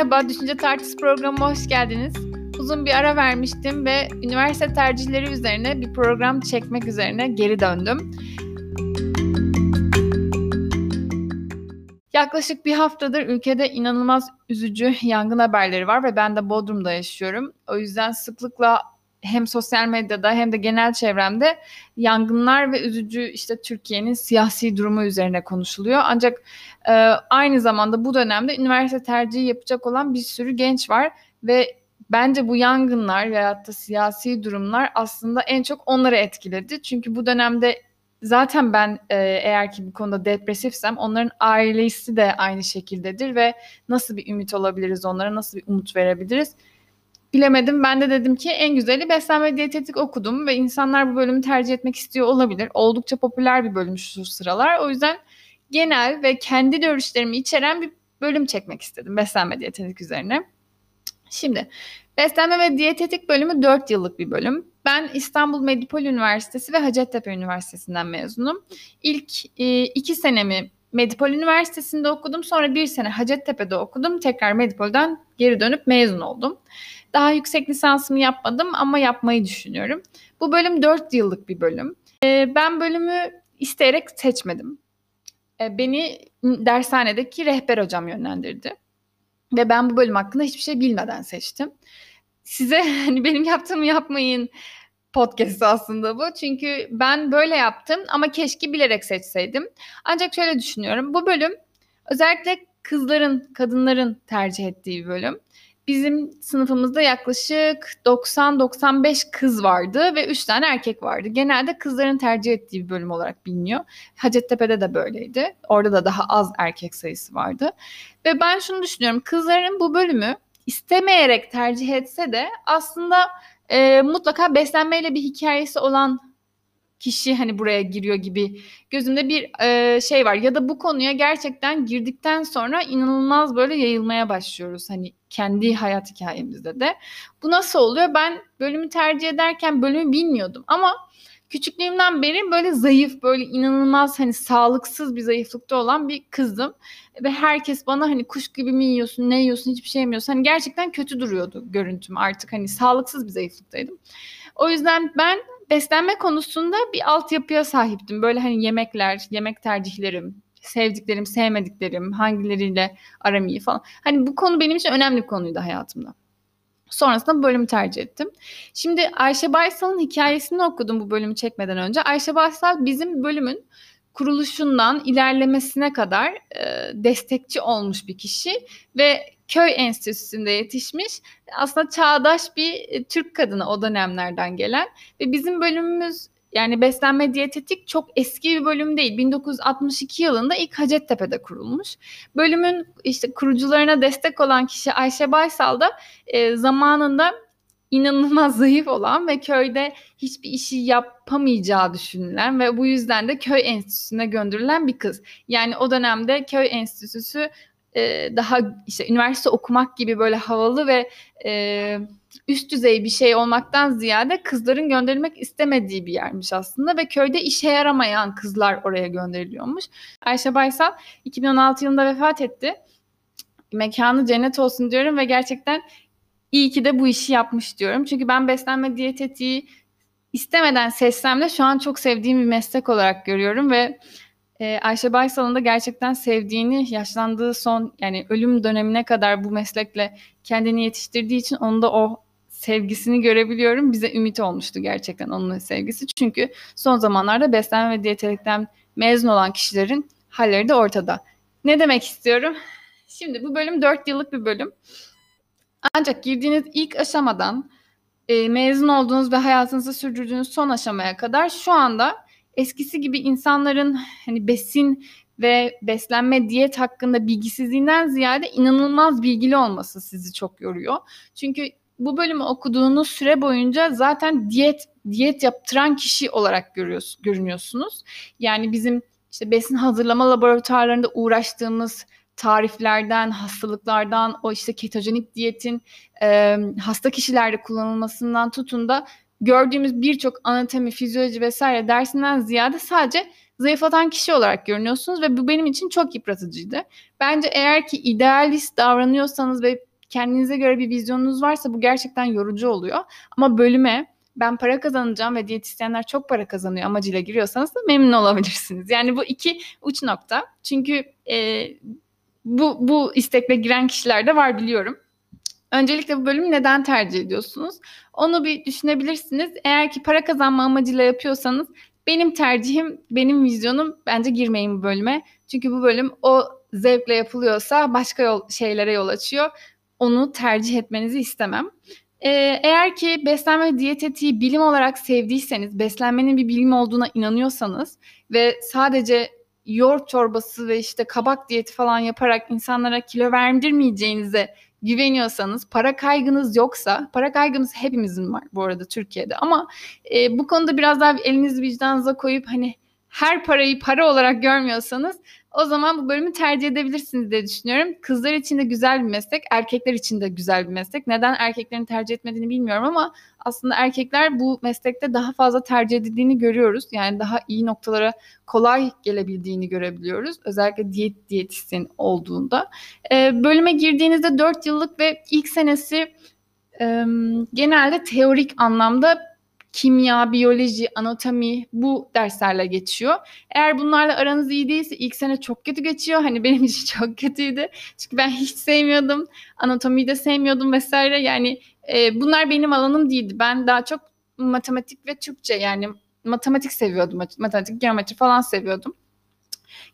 Merhaba, Düşünce Tartısı programıma hoş geldiniz. Uzun bir ara vermiştim ve üniversite tercihleri üzerine bir program çekmek üzerine geri döndüm. Yaklaşık bir haftadır ülkede inanılmaz üzücü yangın haberleri var ve ben de Bodrum'da yaşıyorum. O yüzden sıklıkla hem sosyal medyada hem de genel çevremde yangınlar ve üzücü işte Türkiye'nin siyasi durumu üzerine konuşuluyor. Ancak e, aynı zamanda bu dönemde üniversite tercihi yapacak olan bir sürü genç var ve bence bu yangınlar veyahut da siyasi durumlar aslında en çok onları etkiledi. Çünkü bu dönemde zaten ben e, eğer ki bu konuda depresifsem onların ailesi de aynı şekildedir ve nasıl bir ümit olabiliriz onlara, nasıl bir umut verebiliriz? Bilemedim. Ben de dedim ki en güzeli beslenme diyetetik okudum ve insanlar bu bölümü tercih etmek istiyor olabilir. Oldukça popüler bir bölüm şu sıralar. O yüzden genel ve kendi görüşlerimi içeren bir bölüm çekmek istedim beslenme diyetetik üzerine. Şimdi beslenme ve diyetetik bölümü 4 yıllık bir bölüm. Ben İstanbul Medipol Üniversitesi ve Hacettepe Üniversitesi'nden mezunum. İlk e, iki senemi Medipol Üniversitesi'nde okudum. Sonra bir sene Hacettepe'de okudum. Tekrar Medipol'den geri dönüp mezun oldum. Daha yüksek lisansımı yapmadım ama yapmayı düşünüyorum. Bu bölüm 4 yıllık bir bölüm. Ee, ben bölümü isteyerek seçmedim. Ee, beni dershanedeki rehber hocam yönlendirdi. Ve ben bu bölüm hakkında hiçbir şey bilmeden seçtim. Size hani benim yaptığımı yapmayın podcast aslında bu. Çünkü ben böyle yaptım ama keşke bilerek seçseydim. Ancak şöyle düşünüyorum. Bu bölüm özellikle kızların, kadınların tercih ettiği bir bölüm. Bizim sınıfımızda yaklaşık 90-95 kız vardı ve 3 tane erkek vardı. Genelde kızların tercih ettiği bir bölüm olarak biliniyor. Hacettepe'de de böyleydi. Orada da daha az erkek sayısı vardı. Ve ben şunu düşünüyorum. Kızların bu bölümü istemeyerek tercih etse de aslında e, mutlaka beslenmeyle bir hikayesi olan kişi hani buraya giriyor gibi gözümde bir e, şey var. Ya da bu konuya gerçekten girdikten sonra inanılmaz böyle yayılmaya başlıyoruz. Hani kendi hayat hikayemizde de. Bu nasıl oluyor? Ben bölümü tercih ederken bölümü bilmiyordum ama küçüklüğümden beri böyle zayıf, böyle inanılmaz hani sağlıksız bir zayıflıkta olan bir kızdım. Ve herkes bana hani kuş gibi mi yiyorsun, ne yiyorsun, hiçbir şey yemiyorsun. Hani gerçekten kötü duruyordu görüntüm artık hani sağlıksız bir zayıflıktaydım. O yüzden ben beslenme konusunda bir altyapıya sahiptim. Böyle hani yemekler, yemek tercihlerim, sevdiklerim, sevmediklerim, hangileriyle aram iyi falan. Hani bu konu benim için önemli bir konuydu hayatımda. Sonrasında bölümü tercih ettim. Şimdi Ayşe Baysal'ın hikayesini okudum bu bölümü çekmeden önce. Ayşe Baysal bizim bölümün kuruluşundan ilerlemesine kadar e, destekçi olmuş bir kişi ve köy enstitüsünde yetişmiş aslında çağdaş bir e, Türk kadını o dönemlerden gelen ve bizim bölümümüz yani beslenme diyetetik çok eski bir bölüm değil. 1962 yılında ilk Hacettepe'de kurulmuş. Bölümün işte kurucularına destek olan kişi Ayşe Baysal da e, zamanında inanılmaz zayıf olan ve köyde hiçbir işi yapamayacağı düşünülen ve bu yüzden de köy enstitüsüne gönderilen bir kız. Yani o dönemde köy enstitüsü e, daha işte üniversite okumak gibi böyle havalı ve e, üst düzey bir şey olmaktan ziyade kızların gönderilmek istemediği bir yermiş aslında ve köyde işe yaramayan kızlar oraya gönderiliyormuş. Ayşe Baysal 2016 yılında vefat etti. Mekanı cennet olsun diyorum ve gerçekten iyi ki de bu işi yapmış diyorum. Çünkü ben beslenme diyetetiği istemeden seçsem de şu an çok sevdiğim bir meslek olarak görüyorum ve e, Ayşe Baysal'ın da gerçekten sevdiğini yaşlandığı son yani ölüm dönemine kadar bu meslekle kendini yetiştirdiği için onda o sevgisini görebiliyorum. Bize ümit olmuştu gerçekten onun sevgisi. Çünkü son zamanlarda beslenme ve diyetetikten mezun olan kişilerin halleri de ortada. Ne demek istiyorum? Şimdi bu bölüm 4 yıllık bir bölüm. Ancak girdiğiniz ilk aşamadan e, mezun olduğunuz ve hayatınızı sürdürdüğünüz son aşamaya kadar şu anda eskisi gibi insanların hani besin ve beslenme diyet hakkında bilgisizliğinden ziyade inanılmaz bilgili olması sizi çok yoruyor. Çünkü bu bölümü okuduğunuz süre boyunca zaten diyet diyet yaptıran kişi olarak görünüyorsunuz. Yani bizim işte besin hazırlama laboratuvarlarında uğraştığımız tariflerden, hastalıklardan, o işte ketojenik diyetin e, hasta kişilerde kullanılmasından tutun da gördüğümüz birçok anatomi, fizyoloji vesaire dersinden ziyade sadece zayıflatan kişi olarak görünüyorsunuz ve bu benim için çok yıpratıcıydı. Bence eğer ki idealist davranıyorsanız ve kendinize göre bir vizyonunuz varsa bu gerçekten yorucu oluyor. Ama bölüme ben para kazanacağım ve diyetisyenler çok para kazanıyor amacıyla giriyorsanız da memnun olabilirsiniz. Yani bu iki uç nokta. Çünkü e, bu, bu istekle giren kişiler de var biliyorum. Öncelikle bu bölümü neden tercih ediyorsunuz? Onu bir düşünebilirsiniz. Eğer ki para kazanma amacıyla yapıyorsanız benim tercihim, benim vizyonum bence girmeyin bu bölüme. Çünkü bu bölüm o zevkle yapılıyorsa başka yol, şeylere yol açıyor. Onu tercih etmenizi istemem. Ee, eğer ki beslenme ve diyetetiği bilim olarak sevdiyseniz, beslenmenin bir bilim olduğuna inanıyorsanız ve sadece yoğurt çorbası ve işte kabak diyeti falan yaparak insanlara kilo verdirmeyeceğinize güveniyorsanız, para kaygınız yoksa, para kaygımız hepimizin var bu arada Türkiye'de ama e, bu konuda biraz daha elinizi vicdanınıza koyup hani her parayı para olarak görmüyorsanız o zaman bu bölümü tercih edebilirsiniz diye düşünüyorum. Kızlar için de güzel bir meslek, erkekler için de güzel bir meslek. Neden erkeklerin tercih etmediğini bilmiyorum ama aslında erkekler bu meslekte daha fazla tercih edildiğini görüyoruz. Yani daha iyi noktalara kolay gelebildiğini görebiliyoruz. Özellikle diyet diyetisyen olduğunda. Ee, bölüme girdiğinizde 4 yıllık ve ilk senesi e, genelde teorik anlamda kimya, biyoloji, anatomi bu derslerle geçiyor. Eğer bunlarla aranız iyi değilse ilk sene çok kötü geçiyor. Hani benim için çok kötüydü. Çünkü ben hiç sevmiyordum. Anatomiyi de sevmiyordum vesaire. Yani e, bunlar benim alanım değildi. Ben daha çok matematik ve Türkçe yani matematik seviyordum. Matematik, geometri falan seviyordum.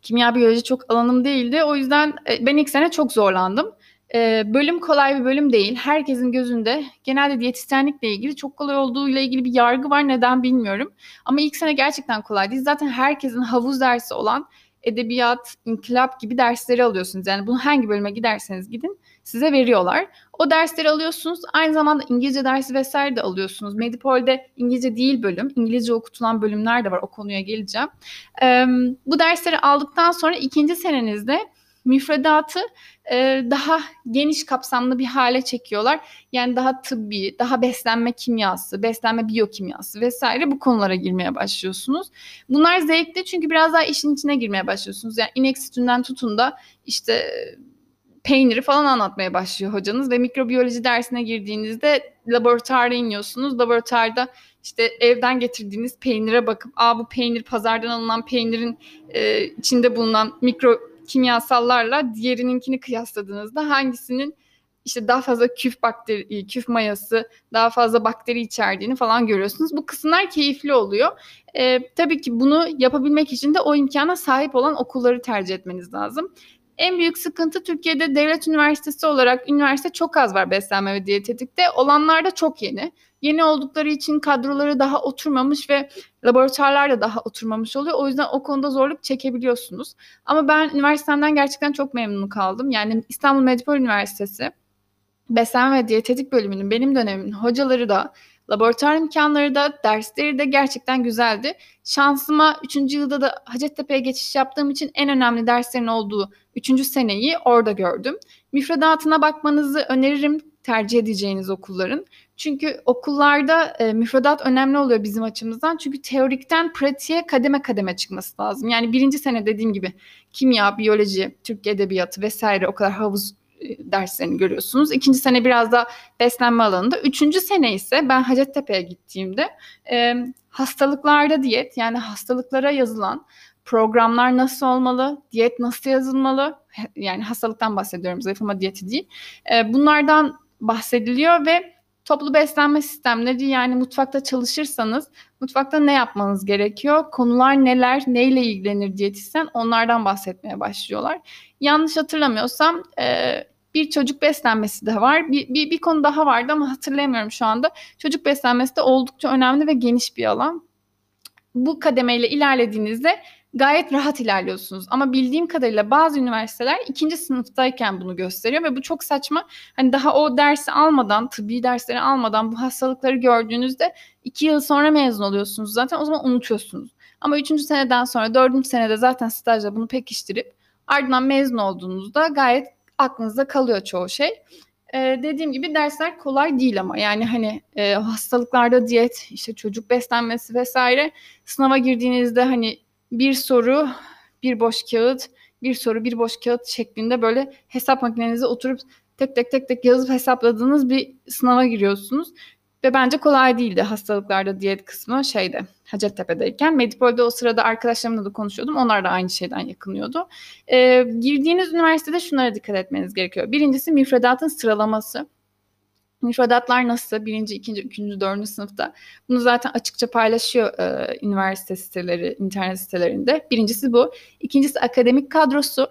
Kimya, biyoloji çok alanım değildi. O yüzden e, ben ilk sene çok zorlandım. Ee, bölüm kolay bir bölüm değil. Herkesin gözünde genelde diyetisyenlikle ilgili çok kolay olduğu ile ilgili bir yargı var. Neden bilmiyorum. Ama ilk sene gerçekten kolay değil. Zaten herkesin havuz dersi olan edebiyat, inkılap gibi dersleri alıyorsunuz. Yani bunu hangi bölüme giderseniz gidin size veriyorlar. O dersleri alıyorsunuz. Aynı zamanda İngilizce dersi vesaire de alıyorsunuz. Medipol'de İngilizce değil bölüm. İngilizce okutulan bölümler de var. O konuya geleceğim. Ee, bu dersleri aldıktan sonra ikinci senenizde müfredatı e, daha geniş kapsamlı bir hale çekiyorlar. Yani daha tıbbi, daha beslenme kimyası, beslenme biyokimyası vesaire bu konulara girmeye başlıyorsunuz. Bunlar zevkli çünkü biraz daha işin içine girmeye başlıyorsunuz. Yani inek sütünden tutun da işte peyniri falan anlatmaya başlıyor hocanız ve mikrobiyoloji dersine girdiğinizde laboratuvarda iniyorsunuz. Laboratuvarda işte evden getirdiğiniz peynire bakıp aa bu peynir pazardan alınan peynirin e, içinde bulunan mikro kimyasallarla diğerininkini kıyasladığınızda hangisinin işte daha fazla küf bakteri, küf mayası, daha fazla bakteri içerdiğini falan görüyorsunuz. Bu kısımlar keyifli oluyor. Ee, tabii ki bunu yapabilmek için de o imkana sahip olan okulları tercih etmeniz lazım. En büyük sıkıntı Türkiye'de devlet üniversitesi olarak üniversite çok az var beslenme ve diyetetikte. Olanlar da çok yeni. Yeni oldukları için kadroları daha oturmamış ve laboratuvarlar da daha oturmamış oluyor. O yüzden o konuda zorluk çekebiliyorsunuz. Ama ben üniversitemden gerçekten çok memnun kaldım. Yani İstanbul Medipol Üniversitesi beslenme ve diyetetik bölümünün benim dönemimin hocaları da laboratuvar imkanları da dersleri de gerçekten güzeldi. Şansıma 3. yılda da Hacettepe'ye geçiş yaptığım için en önemli derslerin olduğu 3. seneyi orada gördüm. Müfredatına bakmanızı öneririm tercih edeceğiniz okulların. Çünkü okullarda e, müfredat önemli oluyor bizim açımızdan. Çünkü teorikten pratiğe kademe kademe çıkması lazım. Yani birinci sene dediğim gibi kimya, biyoloji, Türk edebiyatı vesaire o kadar havuz derslerini görüyorsunuz. İkinci sene biraz da beslenme alanında. Üçüncü sene ise ben Hacettepe'ye gittiğimde e, hastalıklarda diyet yani hastalıklara yazılan programlar nasıl olmalı, diyet nasıl yazılmalı, yani hastalıktan bahsediyorum zayıflama diyeti değil. E, bunlardan bahsediliyor ve toplu beslenme sistemleri yani mutfakta çalışırsanız mutfakta ne yapmanız gerekiyor? Konular neler? Neyle ilgilenir diyetisyen? Onlardan bahsetmeye başlıyorlar. Yanlış hatırlamıyorsam e, bir çocuk beslenmesi de var. Bir, bir, bir konu daha vardı ama hatırlayamıyorum şu anda. Çocuk beslenmesi de oldukça önemli ve geniş bir alan. Bu kademeyle ilerlediğinizde gayet rahat ilerliyorsunuz. Ama bildiğim kadarıyla bazı üniversiteler ikinci sınıftayken bunu gösteriyor ve bu çok saçma. Hani daha o dersi almadan, tıbbi dersleri almadan bu hastalıkları gördüğünüzde iki yıl sonra mezun oluyorsunuz zaten. O zaman unutuyorsunuz. Ama üçüncü seneden sonra dördüncü senede zaten stajla bunu pekiştirip ardından mezun olduğunuzda gayet aklınızda kalıyor çoğu şey. Ee, dediğim gibi dersler kolay değil ama yani hani e, hastalıklarda diyet, işte çocuk beslenmesi vesaire sınava girdiğinizde hani bir soru, bir boş kağıt, bir soru, bir boş kağıt şeklinde böyle hesap makinenize oturup tek tek tek tek yazıp hesapladığınız bir sınava giriyorsunuz. Ve bence kolay değildi hastalıklarda diyet kısmı şeyde Hacettepe'deyken. Medipol'de o sırada arkadaşlarımla da konuşuyordum. Onlar da aynı şeyden yakınıyordu. Ee, girdiğiniz üniversitede şunlara dikkat etmeniz gerekiyor. Birincisi müfredatın sıralaması. Müfredatlar nasıl? Birinci, ikinci, üçüncü, dördüncü sınıfta. Bunu zaten açıkça paylaşıyor e, üniversite siteleri, internet sitelerinde. Birincisi bu. İkincisi akademik kadrosu.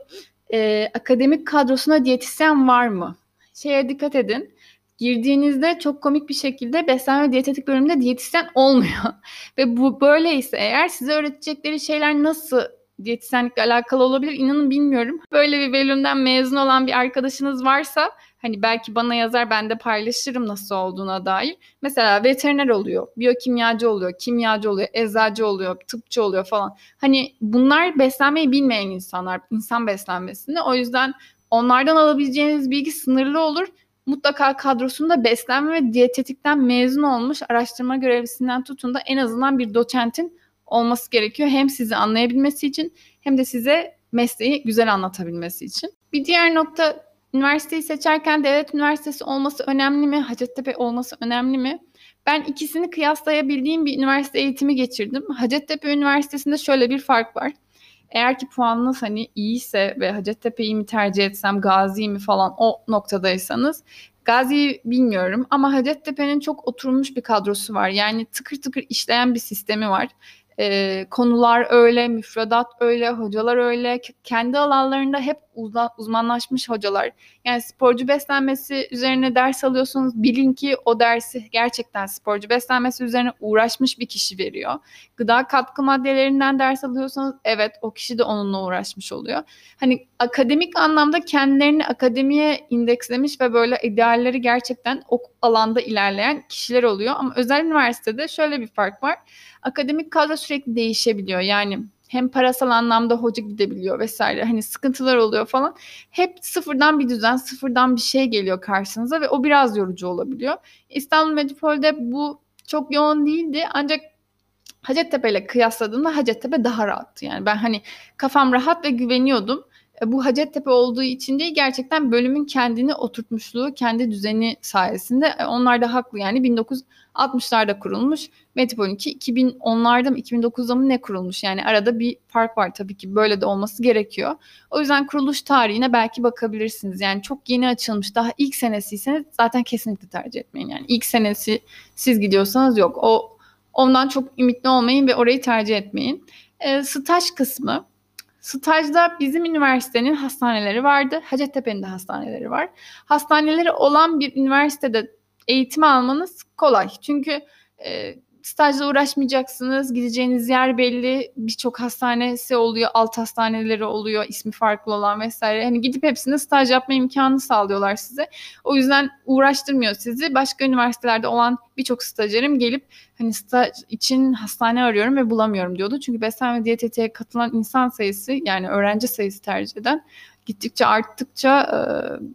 E, akademik kadrosuna diyetisyen var mı? Şeye dikkat edin girdiğinizde çok komik bir şekilde beslenme diyetetik bölümünde diyetisyen olmuyor. Ve bu böyleyse eğer size öğretecekleri şeyler nasıl diyetisyenlikle alakalı olabilir inanın bilmiyorum. Böyle bir bölümden mezun olan bir arkadaşınız varsa hani belki bana yazar ben de paylaşırım nasıl olduğuna dair. Mesela veteriner oluyor, biyokimyacı oluyor, kimyacı oluyor, eczacı oluyor, tıpçı oluyor falan. Hani bunlar beslenmeyi bilmeyen insanlar, insan beslenmesini. O yüzden onlardan alabileceğiniz bilgi sınırlı olur mutlaka kadrosunda beslenme ve diyetetikten mezun olmuş araştırma görevlisinden tutun da en azından bir doçentin olması gerekiyor. Hem sizi anlayabilmesi için hem de size mesleği güzel anlatabilmesi için. Bir diğer nokta üniversiteyi seçerken devlet üniversitesi olması önemli mi? Hacettepe olması önemli mi? Ben ikisini kıyaslayabildiğim bir üniversite eğitimi geçirdim. Hacettepe Üniversitesi'nde şöyle bir fark var. Eğer ki puanınız hani iyiyse ve Hacettepe'yi mi tercih etsem, Gazi'yi mi falan o noktadaysanız Gazi'yi bilmiyorum ama Hacettepe'nin çok oturmuş bir kadrosu var. Yani tıkır tıkır işleyen bir sistemi var. E, konular öyle, müfredat öyle, hocalar öyle. Kendi alanlarında hep uzmanlaşmış hocalar. Yani sporcu beslenmesi üzerine ders alıyorsunuz. Bilin ki o dersi gerçekten sporcu beslenmesi üzerine uğraşmış bir kişi veriyor. Gıda katkı maddelerinden ders alıyorsanız evet o kişi de onunla uğraşmış oluyor. Hani akademik anlamda kendilerini akademiye indekslemiş ve böyle idealleri gerçekten o alanda ilerleyen kişiler oluyor. Ama özel üniversitede şöyle bir fark var. Akademik kadro sürekli değişebiliyor. Yani hem parasal anlamda hoca gidebiliyor vesaire. Hani sıkıntılar oluyor falan. Hep sıfırdan bir düzen, sıfırdan bir şey geliyor karşınıza ve o biraz yorucu olabiliyor. İstanbul Medipol'de bu çok yoğun değildi ancak Hacettepe ile kıyasladığımda Hacettepe daha rahattı. Yani ben hani kafam rahat ve güveniyordum. E, bu Hacettepe olduğu için değil gerçekten bölümün kendini oturtmuşluğu, kendi düzeni sayesinde. E, onlar da haklı yani 1960'larda kurulmuş. Metropol 2 2010'larda mı 2009'da mı ne kurulmuş? Yani arada bir fark var tabii ki böyle de olması gerekiyor. O yüzden kuruluş tarihine belki bakabilirsiniz. Yani çok yeni açılmış daha ilk senesiyseniz zaten kesinlikle tercih etmeyin. Yani ilk senesi siz gidiyorsanız yok. O ondan çok ümitli olmayın ve orayı tercih etmeyin. E, staj kısmı Stajda bizim üniversitenin hastaneleri vardı. Hacettepe'nin de hastaneleri var. Hastaneleri olan bir üniversitede eğitim almanız kolay. Çünkü e, stajla uğraşmayacaksınız. Gideceğiniz yer belli. Birçok hastanesi oluyor, alt hastaneleri oluyor, ismi farklı olan vesaire. Hani gidip hepsinde staj yapma imkanı sağlıyorlar size. O yüzden uğraştırmıyor sizi. Başka üniversitelerde olan birçok stajyerim gelip hani staj için hastane arıyorum ve bulamıyorum diyordu. Çünkü beslenme diyetetiğe katılan insan sayısı yani öğrenci sayısı tercih eden gittikçe arttıkça e,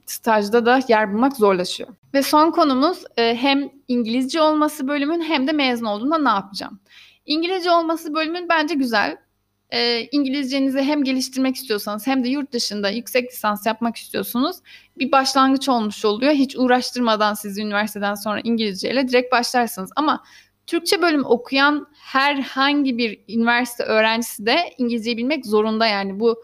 stajda da yer bulmak zorlaşıyor. Ve son konumuz e, hem İngilizce olması bölümün hem de mezun olduğunda ne yapacağım? İngilizce olması bölümün bence güzel. E, İngilizcenizi hem geliştirmek istiyorsanız hem de yurt dışında yüksek lisans yapmak istiyorsunuz bir başlangıç olmuş oluyor. Hiç uğraştırmadan siz üniversiteden sonra İngilizceyle direkt başlarsınız. Ama Türkçe bölüm okuyan herhangi bir üniversite öğrencisi de İngilizceyi bilmek zorunda yani bu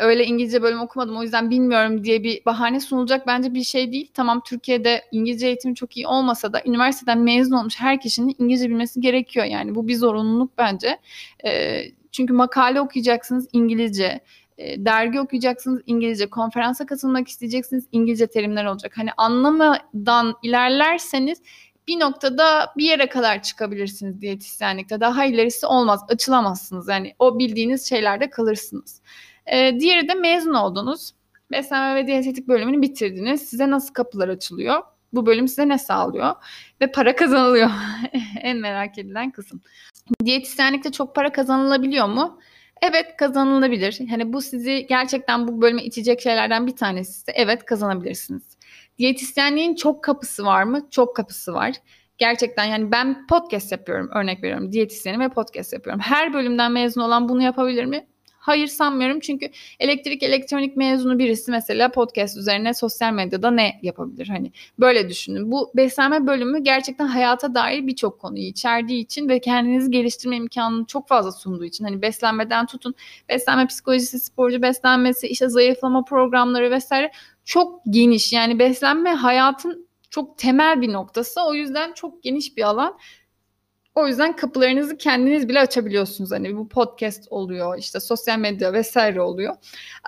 öyle İngilizce bölüm okumadım o yüzden bilmiyorum diye bir bahane sunulacak bence bir şey değil. Tamam Türkiye'de İngilizce eğitimi çok iyi olmasa da üniversiteden mezun olmuş her kişinin İngilizce bilmesi gerekiyor. Yani bu bir zorunluluk bence. E, çünkü makale okuyacaksınız İngilizce, e, dergi okuyacaksınız İngilizce, konferansa katılmak isteyeceksiniz İngilizce terimler olacak. Hani anlamadan ilerlerseniz bir noktada bir yere kadar çıkabilirsiniz diyetisyenlikte. Daha ilerisi olmaz, açılamazsınız. Yani o bildiğiniz şeylerde kalırsınız. E, diğeri de mezun oldunuz. Beslenme ve diyetetik bölümünü bitirdiniz. Size nasıl kapılar açılıyor? Bu bölüm size ne sağlıyor? Ve para kazanılıyor. en merak edilen kısım. Diyetisyenlikte çok para kazanılabiliyor mu? Evet kazanılabilir. Hani bu sizi gerçekten bu bölüme itecek şeylerden bir tanesi ise evet kazanabilirsiniz. Diyetisyenliğin çok kapısı var mı? Çok kapısı var. Gerçekten yani ben podcast yapıyorum örnek veriyorum. Diyetisyenim ve podcast yapıyorum. Her bölümden mezun olan bunu yapabilir mi? Hayır sanmıyorum çünkü elektrik elektronik mezunu birisi mesela podcast üzerine sosyal medyada ne yapabilir? Hani böyle düşünün. Bu beslenme bölümü gerçekten hayata dair birçok konuyu içerdiği için ve kendinizi geliştirme imkanını çok fazla sunduğu için hani beslenmeden tutun beslenme psikolojisi, sporcu beslenmesi, işte zayıflama programları vesaire çok geniş. Yani beslenme hayatın çok temel bir noktası. O yüzden çok geniş bir alan. O yüzden kapılarınızı kendiniz bile açabiliyorsunuz. Hani bu podcast oluyor, işte sosyal medya vesaire oluyor.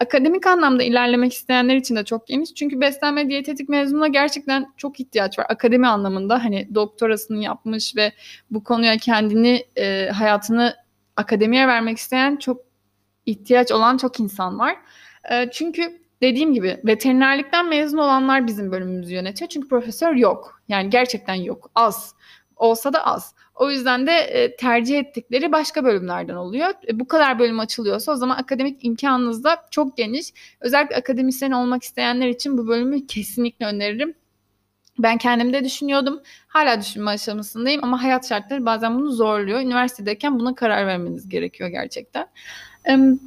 Akademik anlamda ilerlemek isteyenler için de çok geniş. Çünkü beslenme diyetetik mezununa gerçekten çok ihtiyaç var. Akademi anlamında hani doktorasını yapmış ve bu konuya kendini, e, hayatını akademiye vermek isteyen çok ihtiyaç olan çok insan var. E, çünkü dediğim gibi veterinerlikten mezun olanlar bizim bölümümüzü yönetiyor. Çünkü profesör yok. Yani gerçekten yok. Az. Olsa da az. O yüzden de e, tercih ettikleri başka bölümlerden oluyor. E, bu kadar bölüm açılıyorsa o zaman akademik imkanınız da çok geniş. Özellikle akademisyen olmak isteyenler için bu bölümü kesinlikle öneririm. Ben kendimde düşünüyordum. Hala düşünme aşamasındayım ama hayat şartları bazen bunu zorluyor. Üniversitedeyken buna karar vermeniz gerekiyor gerçekten.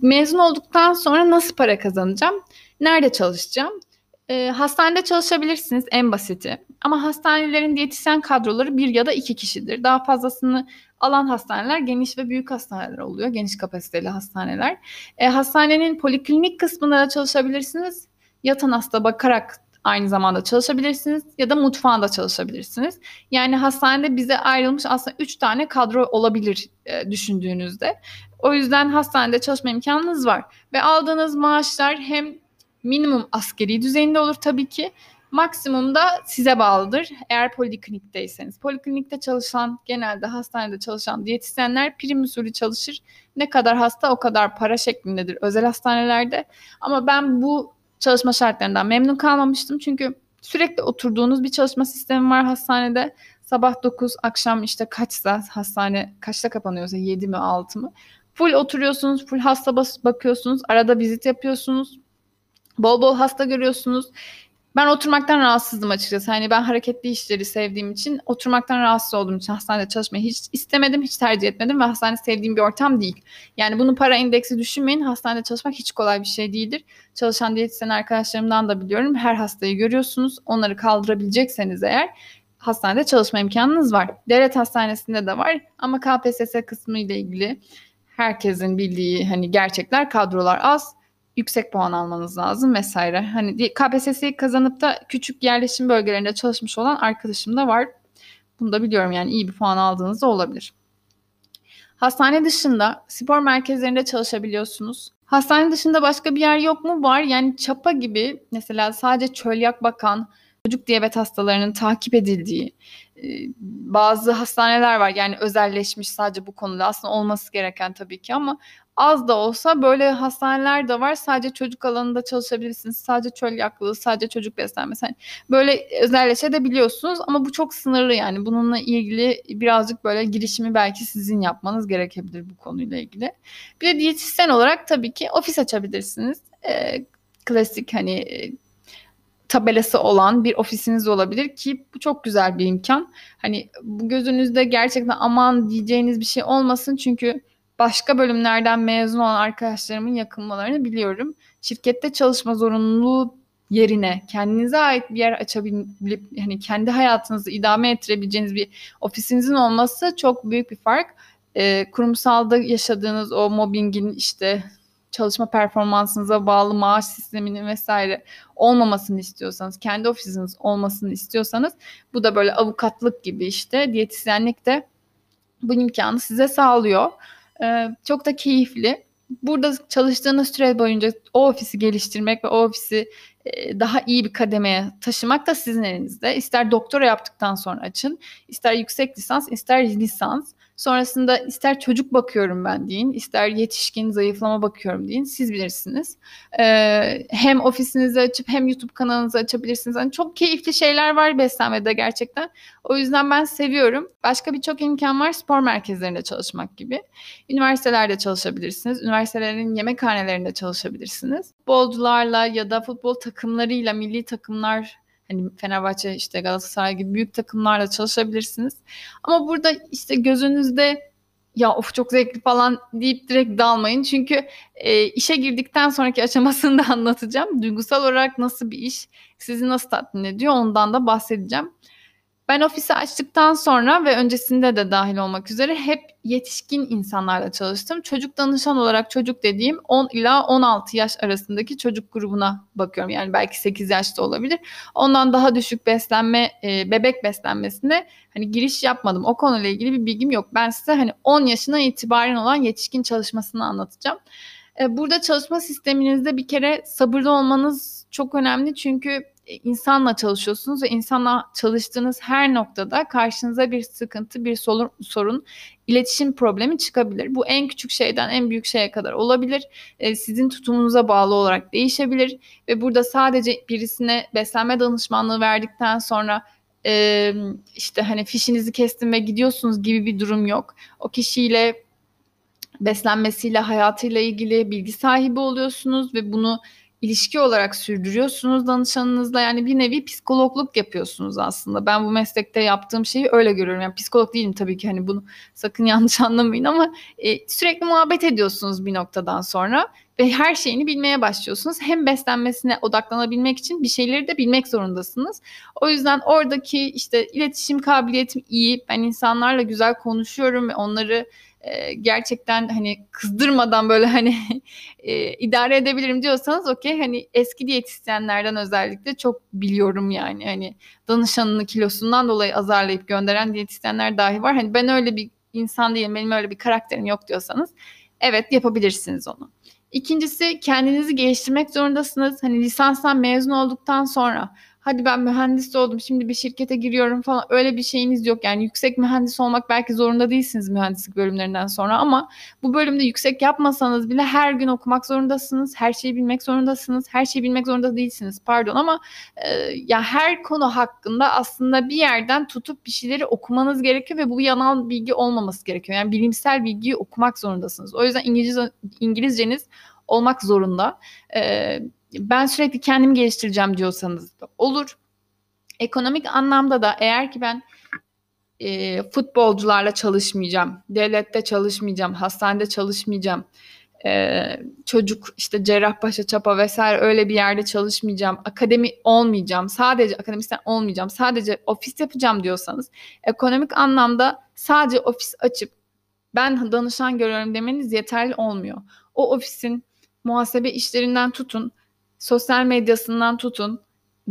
Mezun olduktan sonra nasıl para kazanacağım? Nerede çalışacağım? E, hastanede çalışabilirsiniz en basiti. Ama hastanelerin diyetisyen kadroları bir ya da iki kişidir. Daha fazlasını alan hastaneler geniş ve büyük hastaneler oluyor. Geniş kapasiteli hastaneler. E, hastanenin poliklinik kısmında da çalışabilirsiniz. Yatan hasta bakarak aynı zamanda çalışabilirsiniz ya da mutfağında çalışabilirsiniz. Yani hastanede bize ayrılmış aslında 3 tane kadro olabilir e, düşündüğünüzde. O yüzden hastanede çalışma imkanınız var. Ve aldığınız maaşlar hem minimum askeri düzeyinde olur tabii ki. Maksimum da size bağlıdır eğer poliklinikteyseniz. Poliklinikte çalışan, genelde hastanede çalışan diyetisyenler prim usulü çalışır. Ne kadar hasta o kadar para şeklindedir özel hastanelerde. Ama ben bu çalışma şartlarından memnun kalmamıştım. Çünkü sürekli oturduğunuz bir çalışma sistemi var hastanede. Sabah 9, akşam işte kaçsa hastane kaçta kapanıyorsa 7 mi 6 mı? Full oturuyorsunuz, full hasta bakıyorsunuz, arada vizit yapıyorsunuz. Bol bol hasta görüyorsunuz. Ben oturmaktan rahatsızdım açıkçası. Hani ben hareketli işleri sevdiğim için oturmaktan rahatsız olduğum için hastanede çalışmayı hiç istemedim, hiç tercih etmedim ve hastane sevdiğim bir ortam değil. Yani bunu para indeksi düşünmeyin. Hastanede çalışmak hiç kolay bir şey değildir. Çalışan diyetisyen arkadaşlarımdan da biliyorum. Her hastayı görüyorsunuz. Onları kaldırabilecekseniz eğer hastanede çalışma imkanınız var. Devlet hastanesinde de var ama KPSS kısmı ile ilgili herkesin bildiği hani gerçekler kadrolar az yüksek puan almanız lazım vesaire. Hani KPSS'yi kazanıp da küçük yerleşim bölgelerinde çalışmış olan arkadaşım da var. Bunu da biliyorum yani iyi bir puan aldığınız da olabilir. Hastane dışında spor merkezlerinde çalışabiliyorsunuz. Hastane dışında başka bir yer yok mu? Var. Yani çapa gibi mesela sadece çölyak bakan, çocuk diyabet hastalarının takip edildiği bazı hastaneler var. Yani özelleşmiş sadece bu konuda. Aslında olması gereken tabii ki ama az da olsa böyle hastaneler de var. Sadece çocuk alanında çalışabilirsiniz. Sadece çöl yaklığı, sadece çocuk beslenmesi. Yani böyle özelleşebiliyorsunuz ama bu çok sınırlı yani. Bununla ilgili birazcık böyle girişimi belki sizin yapmanız gerekebilir bu konuyla ilgili. Bir de diyetisyen olarak tabii ki ofis açabilirsiniz. Ee, klasik hani tabelası olan bir ofisiniz olabilir ki bu çok güzel bir imkan. Hani bu gözünüzde gerçekten aman diyeceğiniz bir şey olmasın çünkü başka bölümlerden mezun olan arkadaşlarımın yakınmalarını biliyorum. Şirkette çalışma zorunluluğu yerine kendinize ait bir yer açabilip hani kendi hayatınızı idame ettirebileceğiniz bir ofisinizin olması çok büyük bir fark. Ee, kurumsalda yaşadığınız o mobbingin işte çalışma performansınıza bağlı maaş sisteminin vesaire olmamasını istiyorsanız, kendi ofisiniz olmasını istiyorsanız bu da böyle avukatlık gibi işte diyetisyenlik de bu imkanı size sağlıyor. Ee, çok da keyifli. Burada çalıştığınız süre boyunca o ofisi geliştirmek ve o ofisi e, daha iyi bir kademeye taşımak da sizin elinizde. İster doktora yaptıktan sonra açın, ister yüksek lisans, ister lisans. Sonrasında ister çocuk bakıyorum ben deyin, ister yetişkin zayıflama bakıyorum deyin. Siz bilirsiniz. Ee, hem ofisinizi açıp hem YouTube kanalınızı açabilirsiniz. Yani çok keyifli şeyler var beslenmede gerçekten. O yüzden ben seviyorum. Başka birçok imkan var spor merkezlerinde çalışmak gibi. Üniversitelerde çalışabilirsiniz. Üniversitelerin yemekhanelerinde çalışabilirsiniz. Futbolcularla ya da futbol takımlarıyla, milli takımlar Hani Fenerbahçe işte Galatasaray gibi büyük takımlarla çalışabilirsiniz. Ama burada işte gözünüzde ya of çok zevkli falan deyip direkt dalmayın. Çünkü e, işe girdikten sonraki aşamasını da anlatacağım. Duygusal olarak nasıl bir iş sizi nasıl tatmin ediyor ondan da bahsedeceğim. Ben ofisi açtıktan sonra ve öncesinde de dahil olmak üzere hep yetişkin insanlarla çalıştım. Çocuk danışan olarak çocuk dediğim 10 ila 16 yaş arasındaki çocuk grubuna bakıyorum. Yani belki 8 yaşta olabilir. Ondan daha düşük beslenme, e, bebek beslenmesine hani giriş yapmadım. O konuyla ilgili bir bilgim yok. Ben size hani 10 yaşına itibaren olan yetişkin çalışmasını anlatacağım. E, burada çalışma sisteminizde bir kere sabırlı olmanız çok önemli. Çünkü insanla çalışıyorsunuz ve insanla çalıştığınız her noktada karşınıza bir sıkıntı, bir sorun, sorun iletişim problemi çıkabilir. Bu en küçük şeyden en büyük şeye kadar olabilir. E, sizin tutumunuza bağlı olarak değişebilir ve burada sadece birisine beslenme danışmanlığı verdikten sonra e, işte hani fişinizi kestim ve gidiyorsunuz gibi bir durum yok. O kişiyle beslenmesiyle, hayatıyla ilgili bilgi sahibi oluyorsunuz ve bunu ilişki olarak sürdürüyorsunuz danışanınızla. Yani bir nevi psikologluk yapıyorsunuz aslında. Ben bu meslekte yaptığım şeyi öyle görüyorum. Yani psikolog değilim tabii ki hani bunu sakın yanlış anlamayın ama e, sürekli muhabbet ediyorsunuz bir noktadan sonra ve her şeyini bilmeye başlıyorsunuz. Hem beslenmesine odaklanabilmek için bir şeyleri de bilmek zorundasınız. O yüzden oradaki işte iletişim kabiliyetim iyi. Ben insanlarla güzel konuşuyorum ve onları e, gerçekten hani kızdırmadan böyle hani e, idare edebilirim diyorsanız okey hani eski diyetisyenlerden özellikle çok biliyorum yani hani danışanını kilosundan dolayı azarlayıp gönderen diyetisyenler dahi var. Hani ben öyle bir insan değilim benim öyle bir karakterim yok diyorsanız evet yapabilirsiniz onu. İkincisi kendinizi geliştirmek zorundasınız. Hani lisanstan mezun olduktan sonra hadi ben mühendis oldum şimdi bir şirkete giriyorum falan öyle bir şeyiniz yok. Yani yüksek mühendis olmak belki zorunda değilsiniz mühendislik bölümlerinden sonra ama bu bölümde yüksek yapmasanız bile her gün okumak zorundasınız. Her şeyi bilmek zorundasınız. Her şeyi bilmek zorunda değilsiniz pardon ama e, ya her konu hakkında aslında bir yerden tutup bir şeyleri okumanız gerekiyor ve bu yanal bilgi olmaması gerekiyor. Yani bilimsel bilgiyi okumak zorundasınız. O yüzden İngilizce, İngilizceniz olmak zorunda. Ee, ben sürekli kendimi geliştireceğim diyorsanız da olur. Ekonomik anlamda da eğer ki ben e, futbolcularla çalışmayacağım, devlette çalışmayacağım, hastanede çalışmayacağım, e, çocuk işte Cerrahpaşa, Çapa vesaire öyle bir yerde çalışmayacağım, akademi olmayacağım, sadece akademisyen olmayacağım, sadece ofis yapacağım diyorsanız ekonomik anlamda sadece ofis açıp ben danışan görüyorum demeniz yeterli olmuyor. O ofisin muhasebe işlerinden tutun, sosyal medyasından tutun,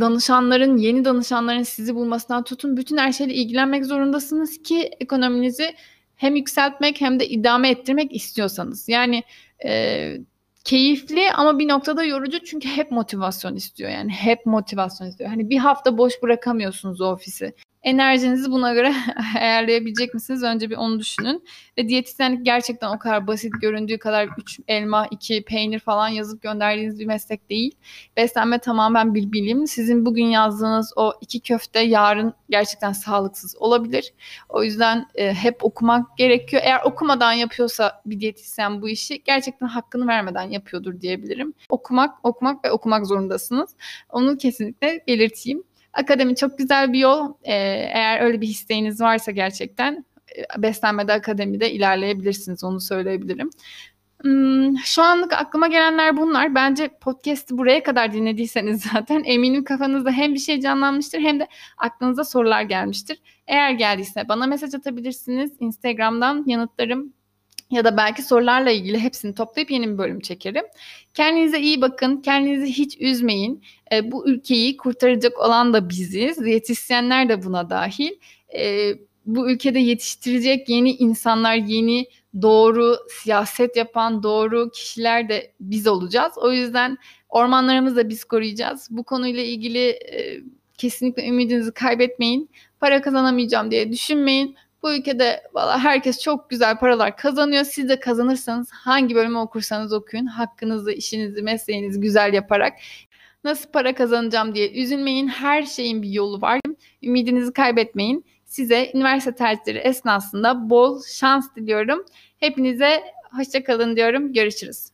danışanların, yeni danışanların sizi bulmasından tutun. Bütün her şeyle ilgilenmek zorundasınız ki ekonominizi hem yükseltmek hem de idame ettirmek istiyorsanız. Yani e, keyifli ama bir noktada yorucu çünkü hep motivasyon istiyor. Yani hep motivasyon istiyor. Hani bir hafta boş bırakamıyorsunuz o ofisi enerjinizi buna göre ayarlayabilecek misiniz? Önce bir onu düşünün. Ve diyetisyenlik gerçekten o kadar basit göründüğü kadar 3 elma, 2 peynir falan yazıp gönderdiğiniz bir meslek değil. Beslenme tamamen bir bilim. Sizin bugün yazdığınız o iki köfte yarın gerçekten sağlıksız olabilir. O yüzden e, hep okumak gerekiyor. Eğer okumadan yapıyorsa bir diyetisyen bu işi gerçekten hakkını vermeden yapıyordur diyebilirim. Okumak, okumak ve okumak zorundasınız. Onu kesinlikle belirteyim. Akademi çok güzel bir yol. Ee, eğer öyle bir isteğiniz varsa gerçekten e, beslenmede akademide ilerleyebilirsiniz. Onu söyleyebilirim. Hmm, şu anlık aklıma gelenler bunlar. Bence podcast'i buraya kadar dinlediyseniz zaten eminim kafanızda hem bir şey canlanmıştır hem de aklınıza sorular gelmiştir. Eğer geldiyse bana mesaj atabilirsiniz. Instagram'dan yanıtlarım ya da belki sorularla ilgili hepsini toplayıp yeni bir bölüm çekerim. Kendinize iyi bakın, kendinizi hiç üzmeyin. E, bu ülkeyi kurtaracak olan da biziz, diyetisyenler de buna dahil. E, bu ülkede yetiştirecek yeni insanlar, yeni doğru siyaset yapan doğru kişiler de biz olacağız. O yüzden ormanlarımızı da biz koruyacağız. Bu konuyla ilgili e, kesinlikle ümidinizi kaybetmeyin. Para kazanamayacağım diye düşünmeyin. Bu ülkede valla herkes çok güzel paralar kazanıyor. Siz de kazanırsanız hangi bölümü okursanız okuyun. Hakkınızı, işinizi, mesleğinizi güzel yaparak nasıl para kazanacağım diye üzülmeyin. Her şeyin bir yolu var. Ümidinizi kaybetmeyin. Size üniversite tercihleri esnasında bol şans diliyorum. Hepinize hoşçakalın diyorum. Görüşürüz.